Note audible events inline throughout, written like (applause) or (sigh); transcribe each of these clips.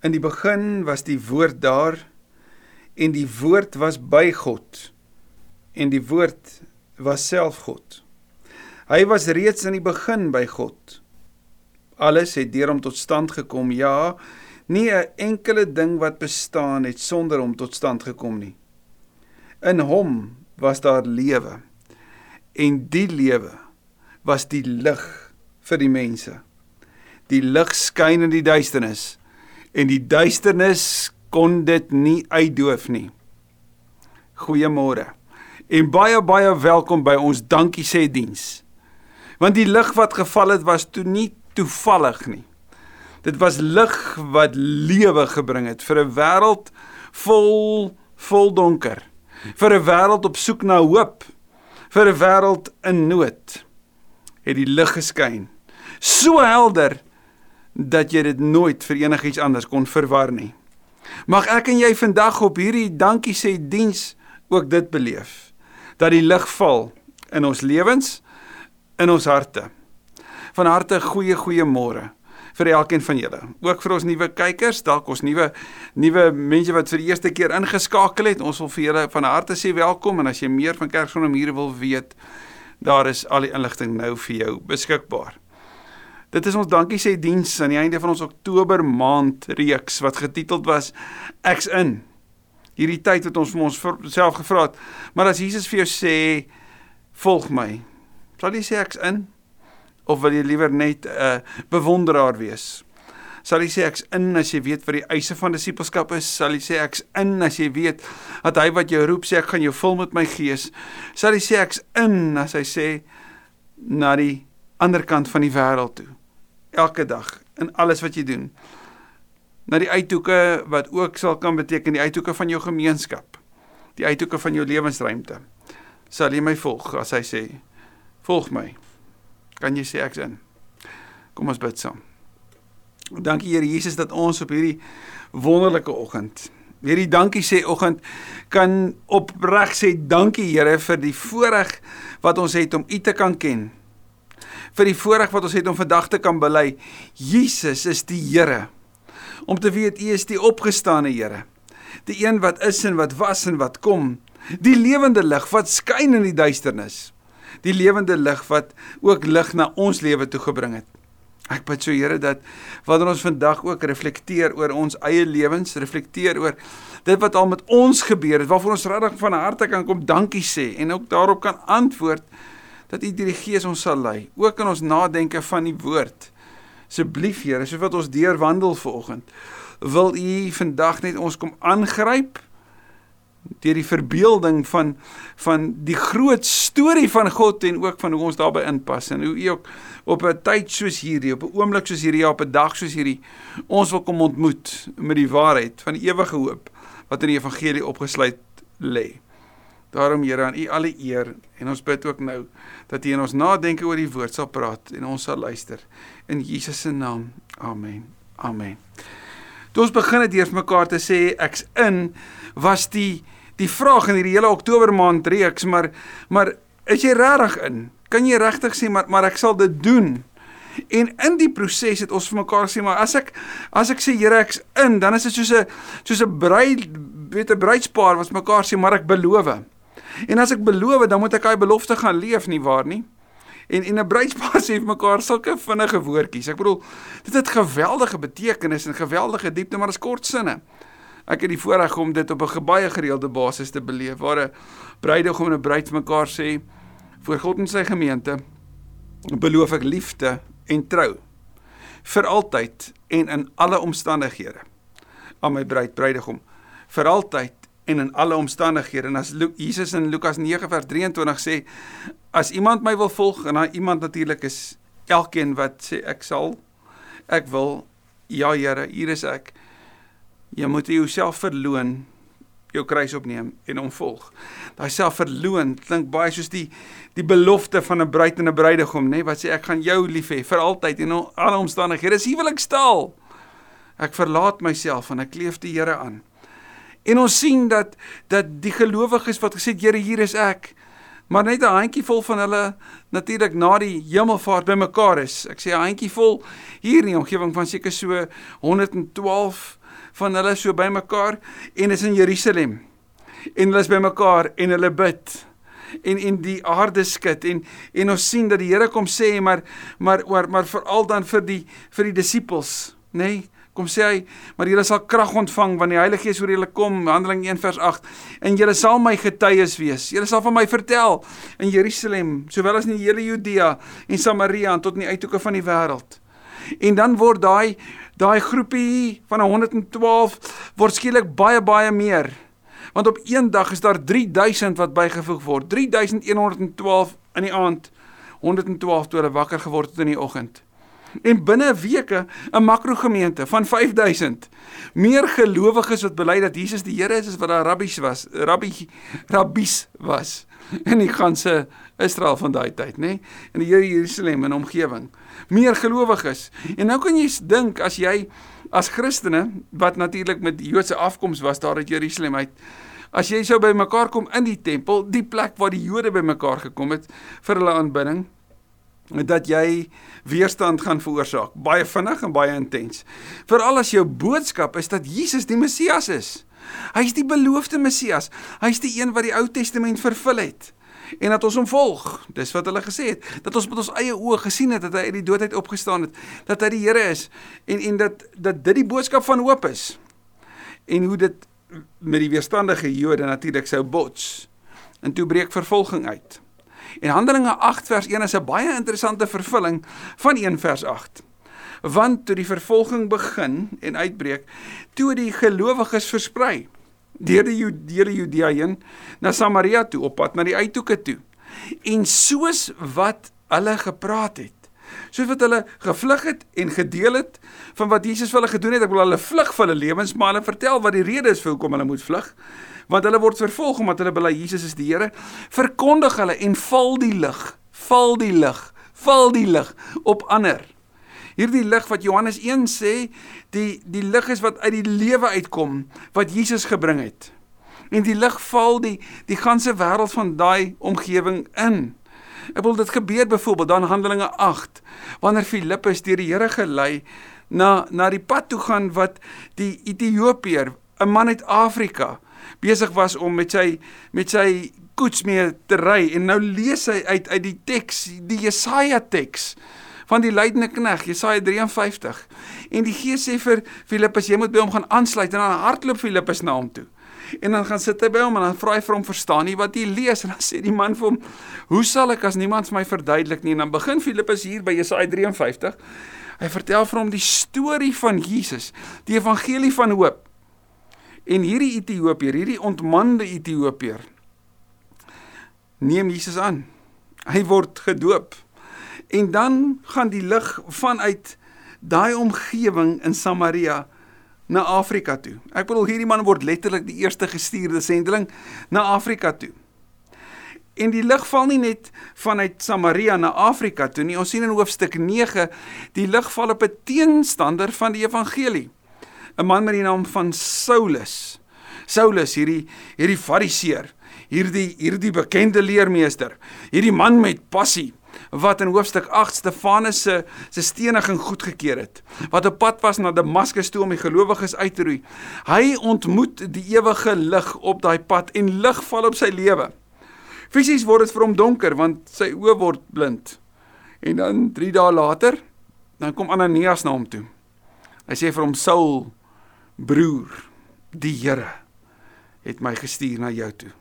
In die begin was die woord daar en die woord was by God en die woord was self God. Hy was reeds in die begin by God. Alles het deur hom tot stand gekom. Ja, nie 'n enkele ding wat bestaan het sonder hom tot stand gekom nie. In hom was daar lewe en die lewe was die lig vir die mense. Die lig skyn in die duisternis en die duisternis kon dit nie uitdoof nie. Goeiemôre. En baie baie welkom by ons dankie sê diens. Want die lig wat geval het was toe nie toevallig nie. Dit was lig wat lewe gebring het vir 'n wêreld vol vol donker. Vir 'n wêreld op soek na hoop. Vir 'n wêreld in nood. Het die lig geskyn. So helder dat jy dit nooit vir enigiets anders kon verwar nie. Mag ek en jy vandag op hierdie dankie sê diens ook dit beleef dat die lig val in ons lewens in ons harte. Van harte goeie goeie môre vir elkeen van julle. Ook vir ons nuwe kykers, dalk ons nuwe nuwe mense wat vir die eerste keer ingeskakel het. Ons wil vir julle van harte sê welkom en as jy meer van Kerkgronde hier wil weet, daar is al die inligting nou vir jou beskikbaar. Dit is ons dankie sê diens aan die einde van ons Oktober maand reeks wat getiteld was Ek's in. Hierdie tyd wat ons vir ons self gevra het, maar as Jesus vir jou sê volg my, sal jy sê ek's in of wil jy liewer net 'n uh, bewonderaar wees? Sal jy sê ek's in as jy weet wat die eise van disippelskap is? Sal jy sê ek's in as jy weet dat hy wat jou roep sê ek gaan jou vul met my gees? Sal jy sê ek's in as hy sê na die ander kant van die wêreld toe? Elke dag in alles wat jy doen. Na die uithoeke wat ook sal kan beteken die uithoeke van jou gemeenskap. Die uithoeke van jou lewensruimte. Sal jy my volg as hy sê volg my. Kan jy sê ek's in. Kom ons bid saam. Dankie Here Jesus dat ons op hierdie wonderlike oggend hierdie dankie sê oggend kan opreg sê dankie Here vir die voorreg wat ons het om U te kan ken vir die voorreg wat ons het om vandag te kan bely. Jesus is die Here. Om te weet U is die opgestane Here. Die een wat is en wat was en wat kom. Die lewende lig wat skyn in die duisternis. Die lewende lig wat ook lig na ons lewe toe gebring het. Ek bid so Here dat wanneer ons vandag ook reflekteer oor ons eie lewens, reflekteer oor dit wat al met ons gebeur het, waarvoor ons regtig van harte kan kom dankie sê en ook daarop kan antwoord dat U deur die Gees ons sal lei, ook in ons nadenke van die woord. Asseblief Here, soos wat ons deurwandel vanoggend, wil U vandag net ons kom aangryp deur die verbeelding van van die groot storie van God en ook van hoe ons daarbey inpas en hoe U ook op 'n tyd soos hierdie, op 'n oomblik soos hierdie, op 'n dag soos hierdie ons wil kom ontmoet met die waarheid van die ewige hoop wat in die evangelie opgesluit lê. Daarom Here aan U alle eer en ons bid ook nou dat U in ons nadenke oor die woord sal praat en ons sal luister in Jesus se naam. Amen. Amen. Toe ons begin het eers mekaar te sê ek's in was die die vraag in hierdie hele Oktober maand reeks maar maar is jy regtig in? Kan jy regtig sê maar maar ek sal dit doen? En in die proses het ons vir mekaar sê maar as ek as ek sê Here ek's in, dan is dit soos 'n soos 'n bruid weet 'n bruidspaar wat mekaar sê maar ek beloof. En as ek beloof, dan moet ek daai belofte gaan leef nie waar nie. En en 'n bruidspaar sê (laughs) vir mekaar sulke vinnige woordjies. Ek bedoel, dit het geweldige betekenis en geweldige diepte, maar is kort sinne. Ek het die voorreg om dit op 'n baie gereelde basis te beleef waar 'n bruidegom en 'n bruid mekaar sê voor God en sy gemeente beloof ek liefde en trou vir altyd en in alle omstandighede aan my bruid bruidegom vir altyd en in alle omstandighede. En as Jesus in Lukas 9 vers 23 sê as iemand my wil volg en dan iemand natuurlik is elkeen wat sê ek sal ek wil ja Here, hier is ek. Jy moet jouself verloon, jou kruis opneem en hom volg. Daai selfverloon klink baie soos die die belofte van 'n bruid en 'n bruidegom, nê, nee, wat sê ek gaan jou lief hê vir altyd en in alle omstandighede. Dis huwelikstaal. Ek verlaat myself en ek kleef die Here aan. En ons sien dat dat die gelowiges wat gesê het Here hier is ek, maar net 'n handjievol van hulle natuurlik na die hemelvaart bymekaar is. Ek sê 'n handjievol hier in die omgewing van seker so 112 van hulle so bymekaar en is in Jerusalem. En hulle is bymekaar en hulle bid en en die aarde skud en en ons sien dat die Here kom sê maar maar maar, maar veral dan vir die vir die disippels, nê? Nee, kom sê hy, maar julle sal krag ontvang wanneer die Heilige Gees oor julle kom, Handeling 1 vers 8, en julle sal my getuies wees. Julle sal van my vertel in Jerusalem, sowel as in die hele Judea en Samaria en tot in die uithoeke van die wêreld. En dan word daai daai groepie van 112 word skielik baie baie meer. Want op een dag is daar 3000 wat bygevoeg word. 3112 in die aand, 112 toe hulle wakker geword het in die oggend. En binne weke 'n makrogemeente van 5000. Meer gelowiges wat bely dat Jesus die Here is as wat daar rabbies was, rabbi rabbies was in die ganse Israel van daai tyd, nê? Nee? In die Here Jerusalem en omgewing. Meer gelowiges. En nou kan jy dink as jy as Christene wat natuurlik met Joodse afkoms was daar uit Jerusalem uit As jy sou by mekaar kom in die tempel, die plek waar die Jode by mekaar gekom het vir hulle aanbidding, dat jy weerstand gaan veroorsaak, baie vinnig en baie intens. Veral as jou boodskap is dat Jesus die Messias is. Hy is die beloofde Messias. Hy is die een wat die Ou Testament vervul het en dat ons hom volg. Dis wat hulle gesê het, dat ons met ons eie oë gesien het dat hy uit die dood uit opgestaan het, dat hy die Here is en en dat dat dit die boodskap van hoop is. En hoe dit met die weerstandige Jode natuurlik sou bots. En toe breek vervolging uit. En Handelinge 8 vers 1 is 'n baie interessante vervulling van 1 vers 8. Want toe die vervolging begin en uitbreek, toe die gelowiges versprei deur die Judea Judea heen na Samaria toe op pad na die uithoeke toe. En soos wat hulle gepraat het soos wat hulle gevlug het en gedeel het van wat Jesus vir hulle gedoen het. Ek wil hulle vlug vir hulle lewens, maar hulle vertel wat die rede is vir hoekom hulle moet vlug want hulle word vervolg omdat hulle bely Jesus is die Here, verkondig hulle en val die lig, val die lig, val die lig op ander. Hierdie lig wat Johannes 1 sê, die die lig is wat uit die lewe uitkom wat Jesus gebring het. En die lig val die die ganse wêreld van daai omgewing in. Ek wil dit gebeur byvoorbeeld dan Handelinge 8 wanneer Filippus deur die Here gelei na na die pad toe gaan wat die Ethiopiër, 'n man uit Afrika, besig was om met sy met sy koets mee te ry en nou lees hy uit uit die teks, die Jesaja teks van die lydende knegg, Jesaja 53. En die Gees sê vir Filippus, jy moet by hom gaan aansluit en dan hardloop Filippus na hom toe. En dan gaan sit hy by hom en dan vra hy vir hom, "Verstaan jy wat jy lees?" (laughs) En dan sê die man vir hom, "Hoe sal ek as niemand vir my verduidelik nie?" En dan begin Filippus hier by Jesaja 53. Hy vertel vir hom die storie van Jesus, die evangelie van hoop. En hierdie Ethiopier, hierdie ontmande Ethiopier neem Jesus aan. Hy word gedoop. En dan gaan die lig vanuit daai omgewing in Samaria na Afrika toe. Ek bedoel hierdie man word letterlik die eerste gestuurde sendeling na Afrika toe. En die lig val nie net vanuit Samaria na Afrika toe nie. Ons sien in hoofstuk 9 die lig val op 'n teenstander van die evangelie. 'n man met die naam van Saulus. Saulus, hierdie hierdie Fariseer, hierdie hierdie bekende leermeester, hierdie man met passie wat in hoofstuk 8 Stefanus se se steniging goedgekeur het, wat op pad was na Damaskus toe om die gelowiges uit te roei. Hy ontmoet die ewige lig op daai pad en lig val op sy lewe. Fisies word dit vir hom donker want sy oë word blind. En dan 3 dae later, dan kom Ananias na hom toe. Hy sê vir hom Saul, broer, die Here het my gestuur na jou toe.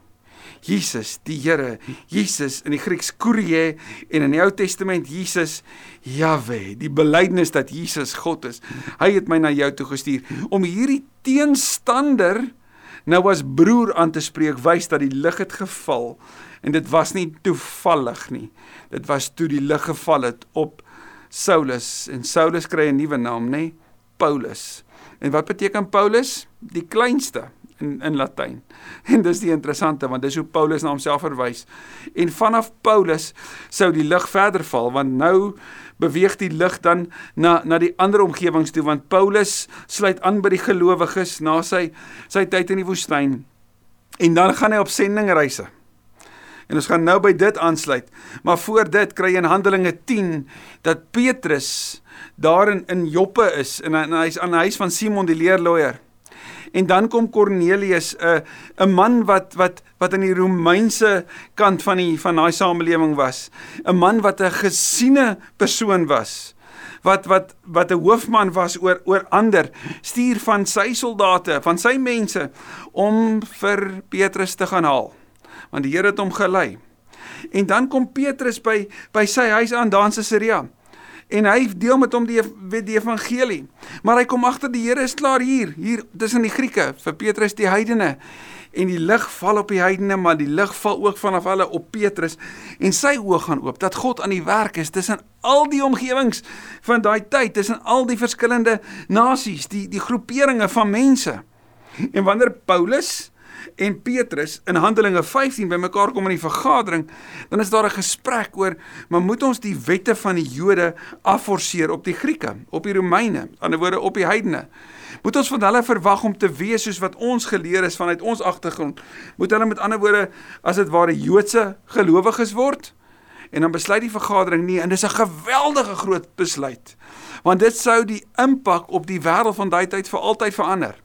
Jesus, die Here, Jesus in die Grieks Kyrie en in die Ou Testament Jesus Jahwe, die belydenis dat Jesus God is. Hy het my na jou toe gestuur om hierdie teenstander nou as broer aan te spreek, wys dat die lig het geval en dit was nie toevallig nie. Dit was toe die lig geval het op Saulus en Saulus kry 'n nuwe naam, nê? Paulus. En wat beteken Paulus? Die kleinste in in Latyn. (laughs) En dis die interessante want dis hoe Paulus na homself verwys. En vanaf Paulus sou die lig verder val want nou beweeg die lig dan na na die ander omgewings toe want Paulus sluit aan by die gelowiges na sy sy tyd in die woestyn. En dan gaan hy op sendingreise. En ons gaan nou by dit aansluit. Maar voor dit kry jy in Handelinge 10 dat Petrus daar in in Joppe is en, en hy's aan die huis van Simon die leerloier. En dan kom Kornelius, 'n uh, 'n man wat wat wat aan die Romeinse kant van die van daai samelewing was. 'n Man wat 'n gesiene persoon was wat wat wat 'n hoofman was oor oor ander stuur van sy soldate van sy mense om vir Petrus te gaan haal want die Here het hom gelei en dan kom Petrus by by sy huis aan daar in Caesarea en hy deel met hom die die evangelie. Maar hy kom agter die Here is klaar hier, hier tussen die Grieke, vir Petrus die heidene. En die lig val op die heidene, maar die lig val ook vanaf hulle op Petrus en sy oë gaan oop dat God aan die werk is tussen al die omgewings van daai tyd, tussen al die verskillende nasies, die die groeperinge van mense. En wanneer Paulus en Petrus in Handelinge 15 bymekaar kom in die vergadering, dan is daar 'n gesprek oor, maar moet ons die wette van die Jode afforceer op die Grieke, op die Romeine, aan die ander woorde op die heidene? Moet ons van hulle verwag om te wees soos wat ons geleer is vanuit ons agtergrond? Moet hulle met ander woorde as dit ware Joodse gelowiges word? En dan besluit die vergadering nee, en dis 'n geweldige groot besluit. Want dit sou die impak op die wêreld van daai tyd vir altyd verander.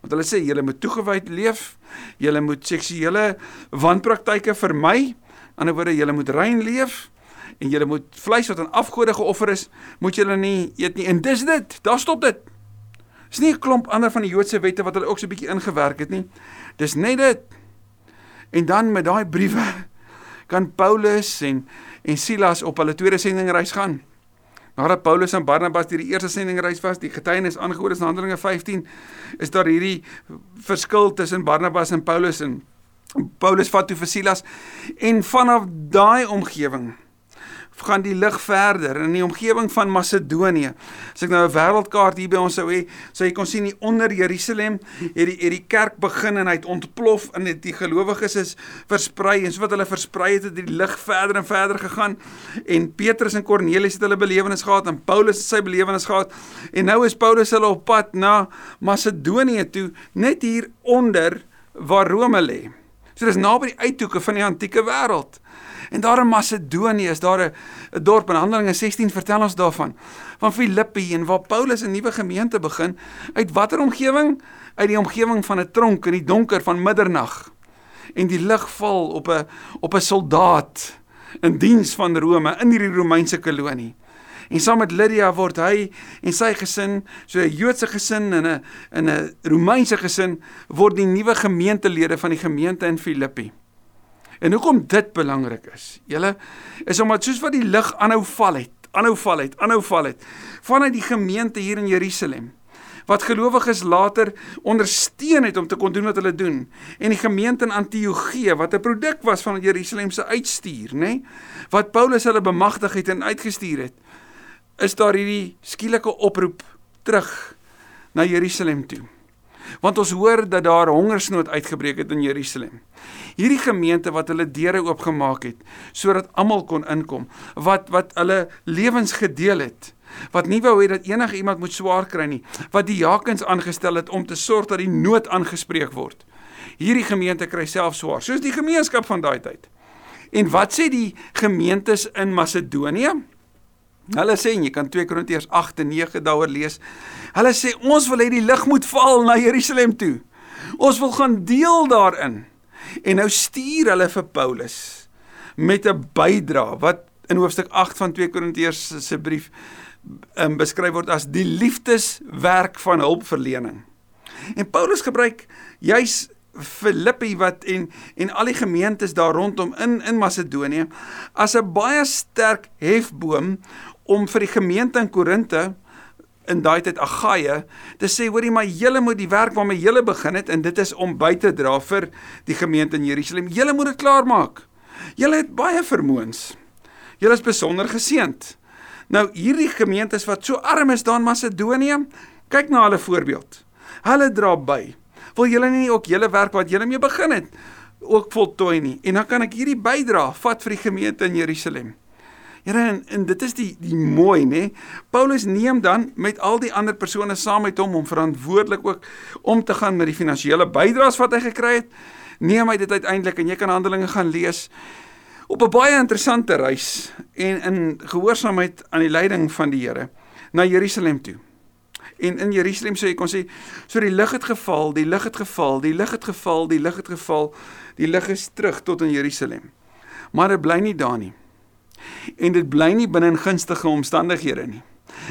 Want hulle sê julle moet toegewyd leef, julle moet seksuele wanpraktyke vermy. Aan die ander woorde, julle moet rein leef en julle moet vleis wat aan afgode geoffer is, moet julle nie eet nie. En dis dit. Daar stop dit. Dis nie 'n klomp ander van die Joodse wette wat hulle ook so 'n bietjie ingewerk het nie. Dis net dit. En dan met daai briewe kan Paulus en en Silas op hulle tweede sendingreis gaan. Nadat Paulus en Barnabas deur die eerste sendingreis was, die getuienis aangehoor is in Handelinge 15, is daar hierdie verskil tussen Barnabas en Paulus en Paulus vat toe vir Silas en vanaf daai omgewing gaan die lig verder in die omgewing van Macedonië. As ek nou 'n wêreldkaart hier by ons sou hê, sou jy kon sien hier onder Jerusalem het die het die kerk begin en hy het ontplof en dit die gelowiges is versprei en so wat hulle versprei het het die lig verder en verder gegaan en Petrus en Kornelius het hulle belewenis gehad en Paulus het sy belewenis gehad en nou is Paulus hulle op pad na Macedonië toe net hier onder waar Rome lê. So dis naby die uithoeke van die antieke wêreld. En daar in Macedonië is daar 'n dorp in Handelinge 16 vertel ons daarvan van Filippi en waar Paulus 'n nuwe gemeente begin uit watter omgewing? Uit die omgewing van 'n tronk in die donker van middernag. En die lig val op 'n op 'n soldaat in diens van Rome in hierdie Romeinse kolonie. En saam met Lydia word hy en sy gesin, so 'n Joodse gesin en 'n in 'n Romeinse gesin word die nuwe gemeentelede van die gemeente in Filippi. En hoekom dit belangrik is, julle is omdat soos wat die lig aanhou val het, aanhou val het, aanhou val het vanuit die gemeente hier in Jerusalem wat gelowiges later ondersteun het om te kon doen wat hulle doen en die gemeente in Antiochië wat 'n produk was van Jerusalem se uitstuur, nê? Nee? Wat Paulus hulle bemagtig het en uitgestuur het, is daar hierdie skielike oproep terug na Jerusalem toe. Want ons hoor dat daar hongersnood uitgebreek het in Jerusalem. Hierdie gemeente wat hulle deure oopgemaak het sodat almal kon inkom, wat wat hulle lewens gedeel het, wat nie wou hê dat enige iemand moet swaar kry nie, wat die jakens aangestel het om te sorg dat die nood aangespreek word. Hierdie gemeente kry self swaar, soos die gemeenskap van daai tyd. En wat sê die gemeentes in Macedonië? Hulle sê jy kan 2 Korintiërs 8 en 9 daaroor lees. Hulle sê ons wil hê die lig moet val na Jerusalem toe. Ons wil gaan deel daarin. En nou stuur hulle vir Paulus met 'n bydra wat in hoofstuk 8 van 2 Korintiërs se brief um, beskryf word as die liefdeswerk van hulpverlening. En Paulus gebruik juis Filippi wat en en al die gemeentes daar rondom in in Macedonië as 'n baie sterk hefboom om vir die gemeente in Korinte in daai tyd Agaia te sê hoorie maar julle moet die werk waarmee julle begin het en dit is om by te dra vir die gemeente in Jerusalem. Julle moet dit klaar maak. Julle het baie vermoëns. Julle is besonder geseënd. Nou hierdie gemeentes wat so arm is daar in Macedonië, kyk na hulle voorbeeld. Hulle dra by. Wil julle nie ook julle werk wat julle mee begin het ook voltooi nie? En dan kan ek hierdie bydra vat vir die gemeente in Jerusalem. Here en, en dit is die die mooi nê. Paulus neem dan met al die ander persone saam met hom om verantwoordelik ook om te gaan met die finansiële bydraes wat hy gekry het. Neem hy dit uiteindelik en jy kan Handelinge gaan lees op 'n baie interessante reis en in gehoorsaamheid aan die leiding van die Here na Jerusalem toe. En in Jerusalem sou jy kon sê, so die lig het geval, die lig het geval, die lig het geval, die lig het geval. Die lig is terug tot in Jerusalem. Maar dit bly nie daar nie. En dit bly nie binne in gunstige omstandighede nie.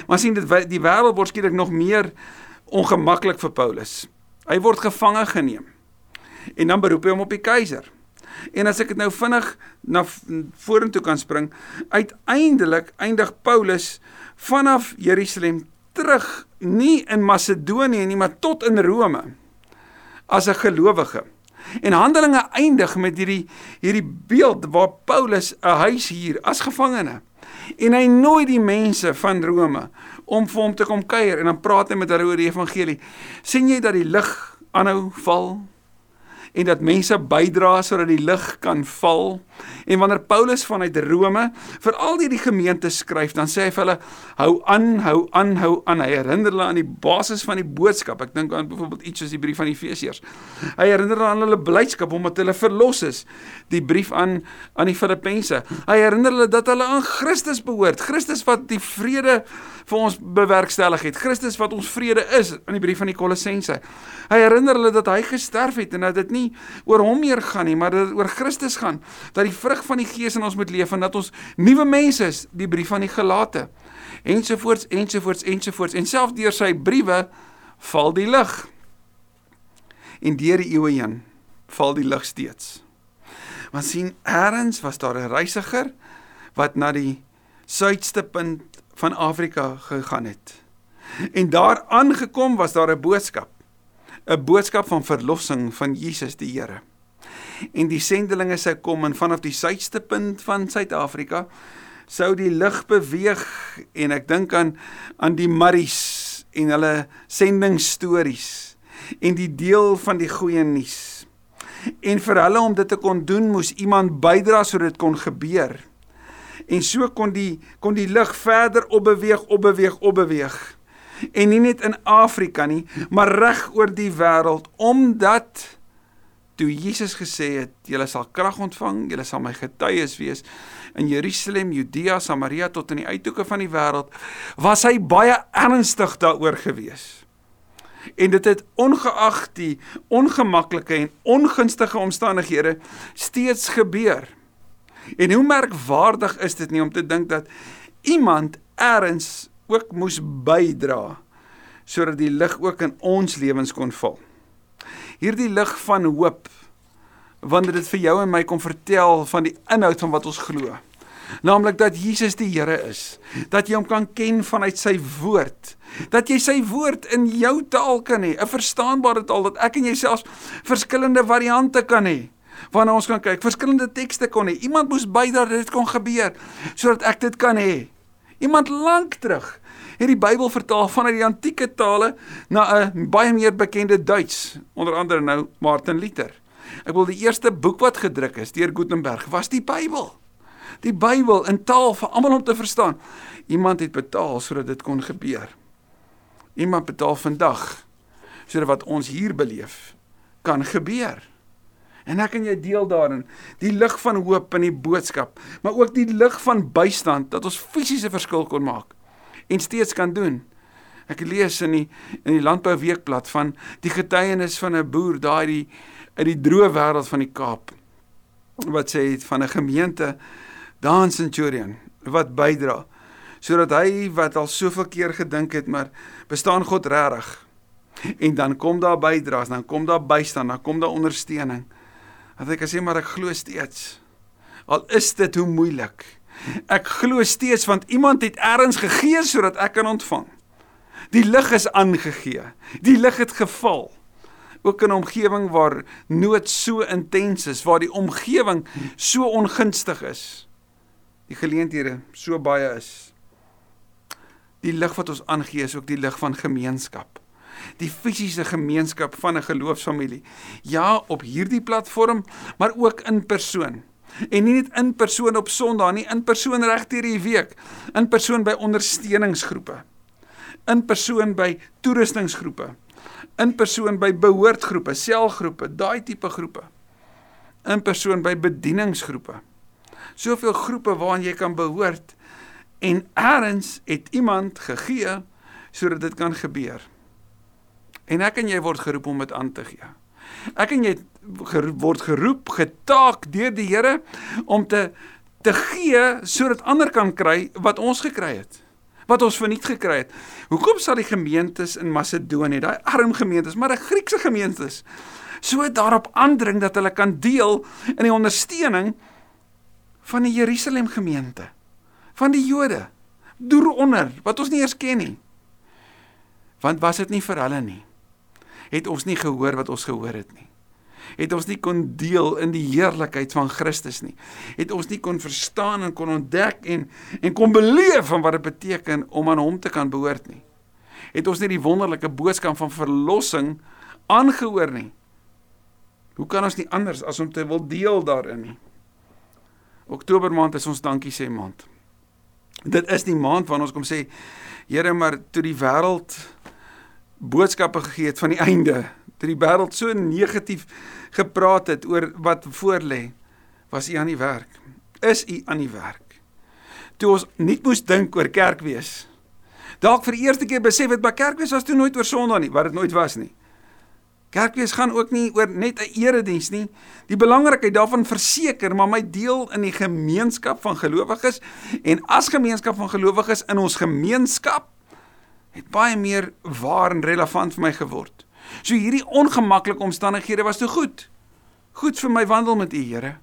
Maar sien dit die wêreld word skielik nog meer ongemaklik vir Paulus. Hy word gevange geneem. En dan beroep hy hom op die keiser. En as ek dit nou vinnig na vorentoe kan spring, uiteindelik eindig Paulus vanaf Jerusalem terug nie in Macedonië nie, maar tot in Rome as 'n gelowige. En Handelinge eindig met hierdie hierdie beeld waar Paulus 'n huis huur as gevangene. En hy nooi die mense van Rome om vir hom te kom kuier en dan praat hy met hulle oor die evangelie. sien jy dat die lig aanhou val? En dat mense bydra sodat die lig kan val. En wanneer Paulus vanuit Rome vir al hierdie gemeentes skryf, dan sê hy vir hulle hou aan, hou aan, hou aan. Hy herinner hulle aan die basis van die boodskap. Ek dink aan byvoorbeeld iets soos die brief van die Efesiërs. Hy herinner hulle aan hulle blydskap omdat hulle verlos is. Die brief aan aan die Filippense. Hy herinner hulle dat hulle aan Christus behoort. Christus wat die vrede vir ons bewerkstellig het. Christus wat ons vrede is in die brief van die Kolossense. Hy herinner hulle dat hy gesterf het en dat dit nie oor hom meer gaan nie, maar dat dit oor Christus gaan. Dat die vrug van die Gees in ons moet leef en dat ons nuwe mense is, die brief van die Galate. Ensovoorts, ensovoorts, ensovoorts. En selfs deur sy briewe val die lig. En deur die eeue heen val die lig steeds. Want sien, eers was daar 'n reisiger wat na die suidste punt van Afrika gegaan het. En daar aangekom was daar 'n boodskap. 'n Boodskap van verlossing van Jesus die Here. En die sendelinge sou kom en vanaf die suidste punt van Suid-Afrika sou die lig beweeg en ek dink aan aan die Maries en hulle sendingstories en die deel van die goeie nuus. En vir hulle om dit te kon doen, moes iemand bydra sodat dit kon gebeur en so kon die kon die lig verder opbeweeg, opbeweeg, opbeweeg. En nie net in Afrika nie, maar reg oor die wêreld omdat toe Jesus gesê het, julle sal krag ontvang, julle sal my getuies wees in Jerusalem, Judea, Samaria tot in die uithoeke van die wêreld, was hy baie ernstig daaroor gewees. En dit het ongeag die ongemaklike en ongunstige omstandighede steeds gebeur. En hoe merkwaardig is dit nie om te dink dat iemand eers ook moes bydra sodat die lig ook in ons lewens kon val. Hierdie lig van hoop wanneer dit vir jou en my kom vertel van die inhoud van wat ons glo. Naamlik dat Jesus die Here is, dat jy hom kan ken vanuit sy woord, dat jy sy woord in jou taal kan hê, 'n verstaanbare taal dat ek en jy selfs verskillende variante kan hê waarna ons kan kyk. Verskillende tekste kon hê. Iemand moes bydra dat dit kon gebeur sodat ek dit kan hê. Iemand lank terug het die Bybel vertaal vanuit die antieke tale na 'n baie meer bekende Duits, onder andere nou Martin Luther. Ek wil die eerste boek wat gedruk is deur Gutenberg was die Bybel. Die Bybel in taal vir almal om te verstaan. Iemand het betaal sodat dit kon gebeur. Iemand betaal vandag sodat wat ons hier beleef kan gebeur. En ek en jy deel daarin. Die lig van hoop in die boodskap, maar ook die lig van bystand dat ons fisiese verskil kon maak en steeds kan doen. Ek lees in die in die Landbou Weekblad van die getuienis van 'n boer daai die uit die droë wêreld van die Kaap wat sê van 'n gemeente daar in Centurion wat bydra sodat hy wat al soveel keer gedink het maar bestaan God regtig en dan kom daar bydraes dan kom daar bystand dan kom daar ondersteuning Dat ek sê maar ek glo steeds. Al is dit hoe moeilik. Ek glo steeds want iemand het ergens gegee sodat ek kan ontvang. Die lig is aangegee. Die lig het geval. Ook in 'n omgewing waar nood so intens is, waar die omgewing so ongunstig is. Die geleenthede so baie is. Die lig wat ons aangee is ook die lig van gemeenskap die fisiese gemeenskap van 'n geloofsfamilie. Ja, op hierdie platform, maar ook in persoon. En nie net in persoon op Sondag nie, in persoon regdeur die week, in persoon by ondersteuningsgroepe. In persoon by toerustingsgroepe. In persoon by behoortgroepe, selgroepe, daai tipe groepe. In persoon by bedieningsgroepe. Soveel groepe waaraan jy kan behoort en eers het iemand gegee sodat dit kan gebeur. En ek en jy word geroep om dit aan te gee. Ek en jy word geroep, getaak deur die Here om te te gee sodat ander kan kry wat ons gekry het wat ons verniet gekry het. Hoekom sal die gemeentes in Macedonië, daai arm gemeentes, maar 'n Griekse gemeentes, so daarop aandring dat hulle kan deel in die ondersteuning van die Jerusalem gemeente, van die Jode, deur onder wat ons nie eers ken nie. Want was dit nie vir hulle nie? Het ons nie gehoor wat ons gehoor het nie? het ons nie kon deel in die heerlikheid van Christus nie. Het ons nie kon verstaan en kon ontdek en en kon beleef van wat dit beteken om aan hom te kan behoort nie. Het ons nie die wonderlike boodskap van verlossing aangehoor nie. Hoe kan ons nie anders as om te wil deel daarin nie? Oktober maand is ons dankie sê maand. Dit is die maand wanneer ons kom sê Here maar toe die wêreld boodskappe gegee het van die einde toe die wêreld so negatief gepraat het oor wat voor lê, was u aan die werk. Is u aan die werk? Toe ons nie moes dink oor kerk wees. Dalk vir die eerste keer besef het maar kerk wees was toe nooit oor Sondag nie, wat dit nooit was nie. Kerkwees gaan ook nie oor net 'n erediens nie. Die belangrikheid daarvan verseker, maar my deel in die gemeenskap van gelowiges en as gemeenskap van gelowiges in ons gemeenskap het baie meer waar en relevant vir my geword. So hierdie ongemaklike omstandighede was te goed. Goed vir my wandel met U, Here.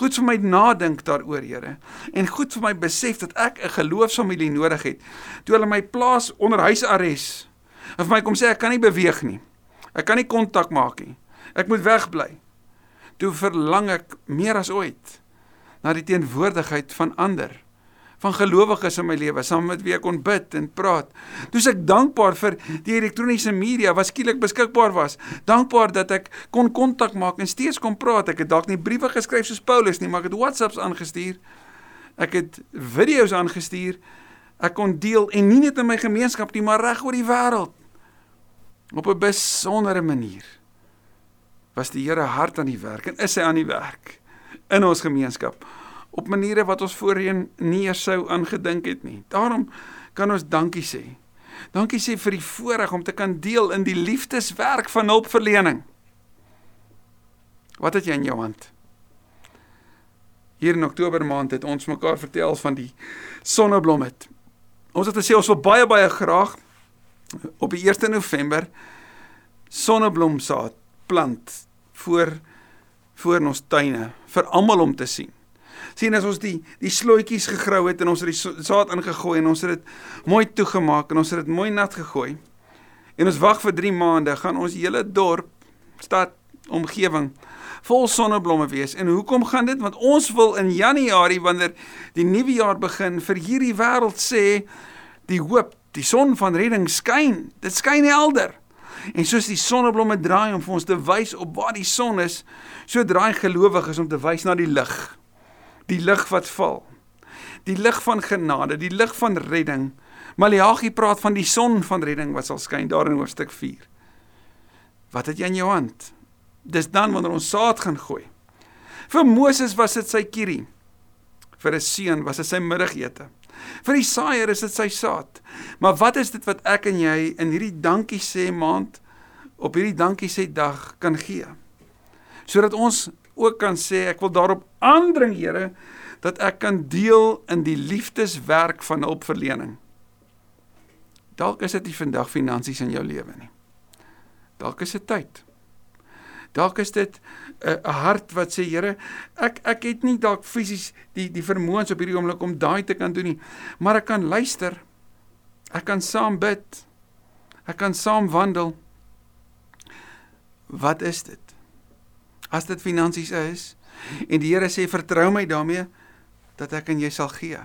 Goed vir my nadink daaroor, Here. En goed vir my besef dat ek 'n geloofsfamilie nodig het. Toe hulle my plaas onder huisarrest. Of my kom sê ek kan nie beweeg nie. Ek kan nie kontak maak nie. Ek moet wegbly. Toe verlang ek meer as ooit na die teenwoordigheid van ander van gelowiges in my lewe saam met wie ek kon bid en praat. Toe's ek dankbaar vir die elektroniese media wat skielik beskikbaar was. Dankbaar dat ek kon kontak maak en steeds kon praat. Ek het dalk nie briewe geskryf soos Paulus nie, maar ek het WhatsApps aangestuur. Ek het video's aangestuur. Ek kon deel en nie net in my gemeenskap nie, maar reg oor die wêreld. Op 'n besondere manier was die Here hard aan die werk en is hy aan die werk in ons gemeenskap op maniere wat ons voorheen nie eers sou aangedink het nie. Daarom kan ons dankie sê. Dankie sê vir die voorreg om te kan deel in die liefdeswerk van hulpverlening. Wat het jy in jou hand? Hier in Oktober maand het ons mekaar vertel van die sonneblom het. Ons het gesê ons wil baie baie graag op die 1 November sonneblomsaad plant voor voor ons tuine vir almal om te sien sien as ons die die slooitjies gegrou het en ons het die saad ingegooi en ons het dit mooi toegemaak en ons het dit mooi nat gegooi. En ons wag vir 3 maande gaan ons hele dorp, stad, omgewing vol sonneblomme wees. En hoekom gaan dit? Want ons wil in Januarie wanneer die nuwe jaar begin vir hierdie wêreld sê die hoop, die son van redding skyn. Dit skyn helder. En soos die sonneblomme draai om vir ons te wys op waar die son is, so draai gelowiges om te wys na die lig die lig wat val. Die lig van genade, die lig van redding. Maleagi praat van die son van redding wat sal skyn daar in hoofstuk 4. Wat het jy in jou hand? Dis dan wanneer ons saad gaan gooi. Vir Moses was dit sy kierie. Vir 'n seun was dit sy middagete. Vir die saaier is dit sy saad. Maar wat is dit wat ek en jy in hierdie dankie sê maand op hierdie dankie sê dag kan gee? Sodat ons ook kan sê ek wil daarop aandring Here dat ek kan deel in die liefdeswerk van hulpverlening. Dalk is dit nie vandag finansies in jou lewe nie. Dalk is dit tyd. Dalk is dit 'n uh, hart wat sê Here, ek ek het nie dalk fisies die die vermoëns op hierdie oomblik om daai te kan doen nie, maar ek kan luister. Ek kan saam bid. Ek kan saam wandel. Wat is dit? As dit finansies is. En die Here sê vertrou my daarmee dat ek en jy sal gee.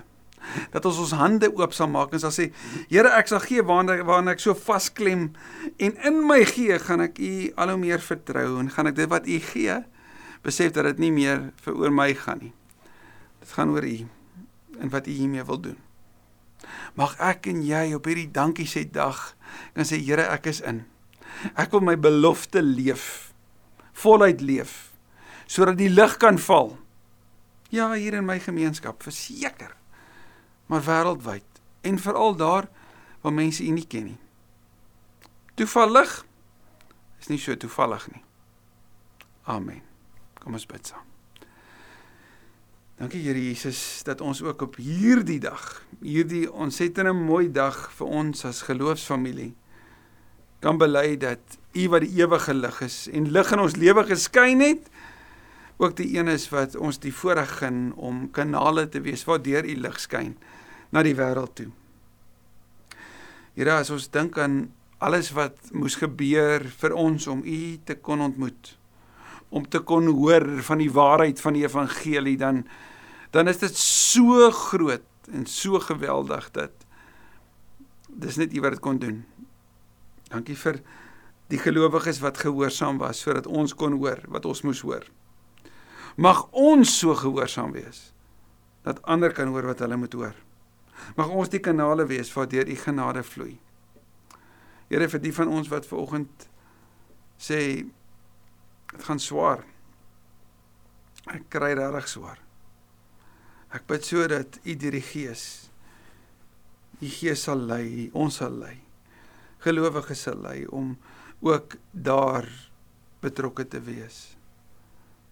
Dat ons ons hande oop sal maak en sal sê Here ek sal gee waarna waarna ek so vasklem en in my gee gaan ek u al hoe meer vertrou en gaan ek dit wat u gee besef dat dit nie meer vir oor my gaan nie. Dit gaan oor u en wat u hiermee wil doen. Mag ek en jy op hierdie dankie sê dag kan sê Here ek is in. Ek wil my belofte leef voluit leef sodat die lig kan val. Ja, hier in my gemeenskap, verseker. Maar wêreldwyd en veral daar waar mense U nie ken nie. Toevallig is nie so toevallig nie. Amen. Kom ons bid saam. Dankie Here Jesus dat ons ook op hierdie dag, hierdie ontsettende mooi dag vir ons as geloofsfamilie kan bely dat U wat die ewige lig is en lig in ons lewe geskyn het, ook die een is wat ons die voorreg gun om kanale te wees waardeur U lig skyn na die wêreld toe. Here, as ons dink aan alles wat moes gebeur vir ons om U te kon ontmoet, om te kon hoor van die waarheid van die evangelie dan dan is dit so groot en so geweldig dat dis net U wat dit kon doen. Dankie vir die gelowiges wat gehoorsaam was sodat ons kon hoor wat ons moes hoor. Mag ons so gehoorsaam wees dat ander kan hoor wat hulle moet hoor. Mag ons die kanale wees waardeur U genade vloei. Here vir die van ons wat ver oggend sê dit gaan swaar. Ek kry regtig swaar. Ek bid sodat U deur die Gees U Gees sal lei, ons sal lei. Gelowiges sal lei om ook daar betrokke te wees.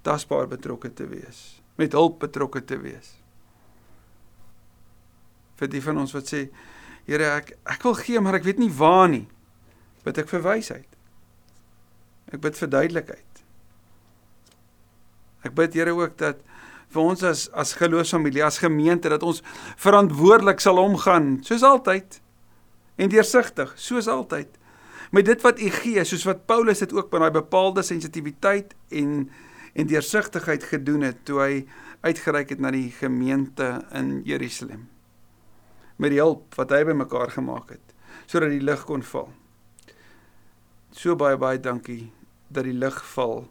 Tasbaar betrokke te wees, met hulp betrokke te wees. Vir die van ons wat sê, Here, ek ek wil gee, maar ek weet nie waar nie. Bid ek vir wysheid. Ek bid vir duidelikheid. Ek bid Here ook dat vir ons as as geloofsfamilie, as gemeente dat ons verantwoordelik sal omgaan soos altyd en deursigtig soos altyd met dit wat U gee, soos wat Paulus dit ook met daai bepaalde sensitiwiteit en en deursigtigheid gedoen het toe hy uitgereik het na die gemeente in Jerusalem met die hulp wat hy bymekaar gemaak het sodat die lig kon val. So baie baie dankie dat die lig val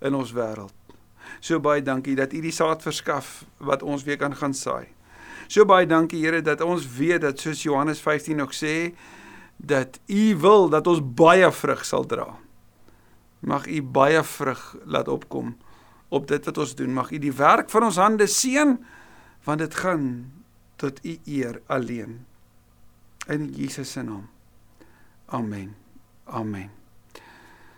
in ons wêreld. So baie dankie dat U die saad verskaf wat ons weer kan gaan saai. So baie dankie Here dat ons weet dat soos Johannes 15 ook sê dat U wil dat ons baie vrug sal dra. Mag U baie vrug laat opkom op dit wat ons doen. Mag U die werk van ons hande seën want dit gaan tot U eer alleen. In Jesus se naam. Amen. Amen.